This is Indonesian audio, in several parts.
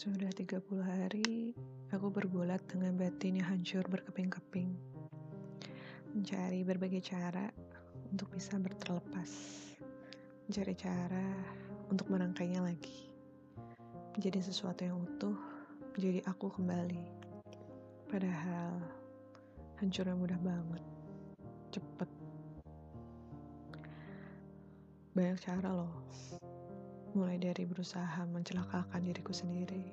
Sudah 30 hari, aku bergulat dengan batin yang hancur berkeping-keping. Mencari berbagai cara untuk bisa berterlepas. Mencari cara untuk merangkainya lagi. Menjadi sesuatu yang utuh, menjadi aku kembali. Padahal, hancurnya mudah banget. Cepet. Banyak cara loh mulai dari berusaha mencelakakan diriku sendiri,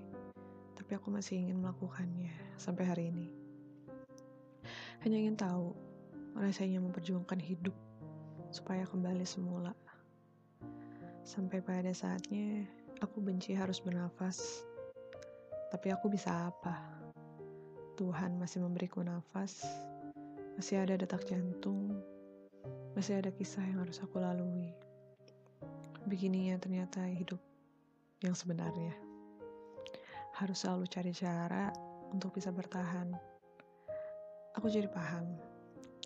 tapi aku masih ingin melakukannya sampai hari ini. Hanya ingin tahu rasanya memperjuangkan hidup supaya kembali semula. Sampai pada saatnya aku benci harus bernafas, tapi aku bisa apa? Tuhan masih memberiku nafas, masih ada detak jantung, masih ada kisah yang harus aku lalui begininya ternyata hidup yang sebenarnya. Harus selalu cari cara untuk bisa bertahan. Aku jadi paham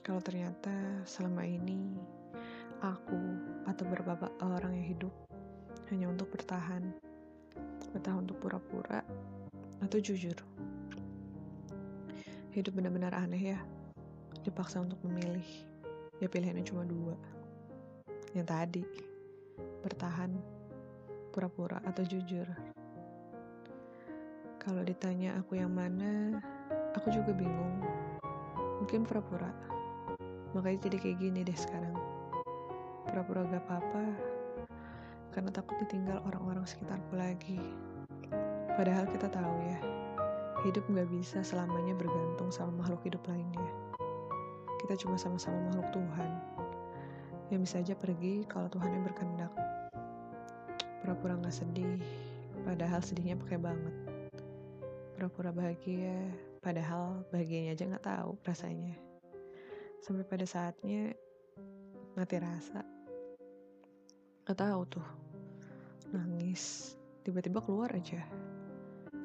kalau ternyata selama ini aku atau beberapa orang yang hidup hanya untuk bertahan. Bertahan untuk pura-pura atau jujur. Hidup benar-benar aneh ya. Dipaksa untuk memilih. Ya pilihannya cuma dua. Yang tadi bertahan, pura-pura, atau jujur. Kalau ditanya aku yang mana, aku juga bingung. Mungkin pura-pura. Makanya jadi kayak gini deh sekarang. Pura-pura gak apa-apa, karena takut ditinggal orang-orang sekitarku lagi. Padahal kita tahu ya, hidup gak bisa selamanya bergantung sama makhluk hidup lainnya. Kita cuma sama-sama makhluk Tuhan yang bisa aja pergi kalau Tuhan yang berkehendak. Pura-pura gak sedih, padahal sedihnya pakai banget. Pura-pura bahagia, padahal bahagianya aja gak tahu rasanya. Sampai pada saatnya mati rasa. Gak tahu tuh, nangis, tiba-tiba keluar aja.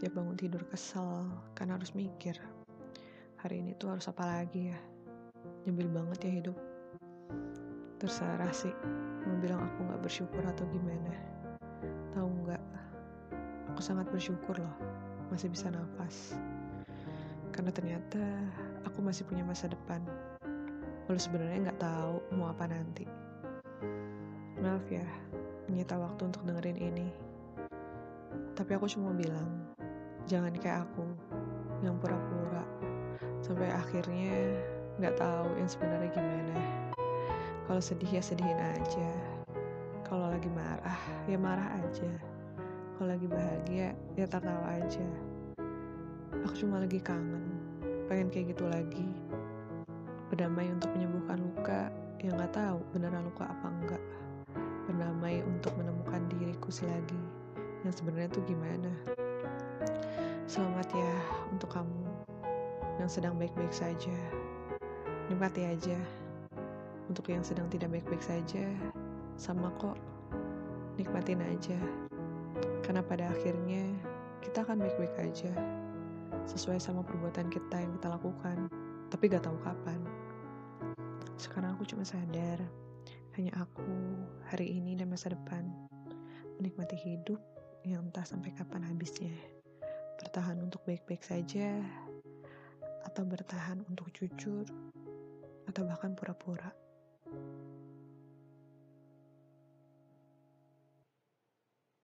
Tiap bangun tidur kesel, karena harus mikir. Hari ini tuh harus apa lagi ya? Nyebel banget ya hidup terserah sih mau bilang aku nggak bersyukur atau gimana. Tahu nggak? Aku sangat bersyukur loh masih bisa nafas. Karena ternyata aku masih punya masa depan. Walau sebenarnya nggak tahu mau apa nanti. Maaf ya menyita waktu untuk dengerin ini. Tapi aku cuma bilang jangan kayak aku yang pura-pura. Sampai akhirnya nggak tahu yang sebenarnya gimana kalau sedih ya sedihin aja. Kalau lagi marah ya marah aja. Kalau lagi bahagia ya tertawa aja. Aku cuma lagi kangen, pengen kayak gitu lagi. Berdamai untuk menyembuhkan luka yang gak tahu beneran luka apa enggak. Berdamai untuk menemukan diriku selagi yang sebenarnya tuh gimana. Selamat ya untuk kamu yang sedang baik-baik saja. Nikmati aja. Untuk yang sedang tidak baik-baik saja, sama kok, nikmatin aja. Karena pada akhirnya kita akan baik-baik aja, sesuai sama perbuatan kita yang kita lakukan, tapi gak tahu kapan. Sekarang aku cuma sadar, hanya aku, hari ini dan masa depan, menikmati hidup yang entah sampai kapan habisnya. Bertahan untuk baik-baik saja, atau bertahan untuk jujur, atau bahkan pura-pura.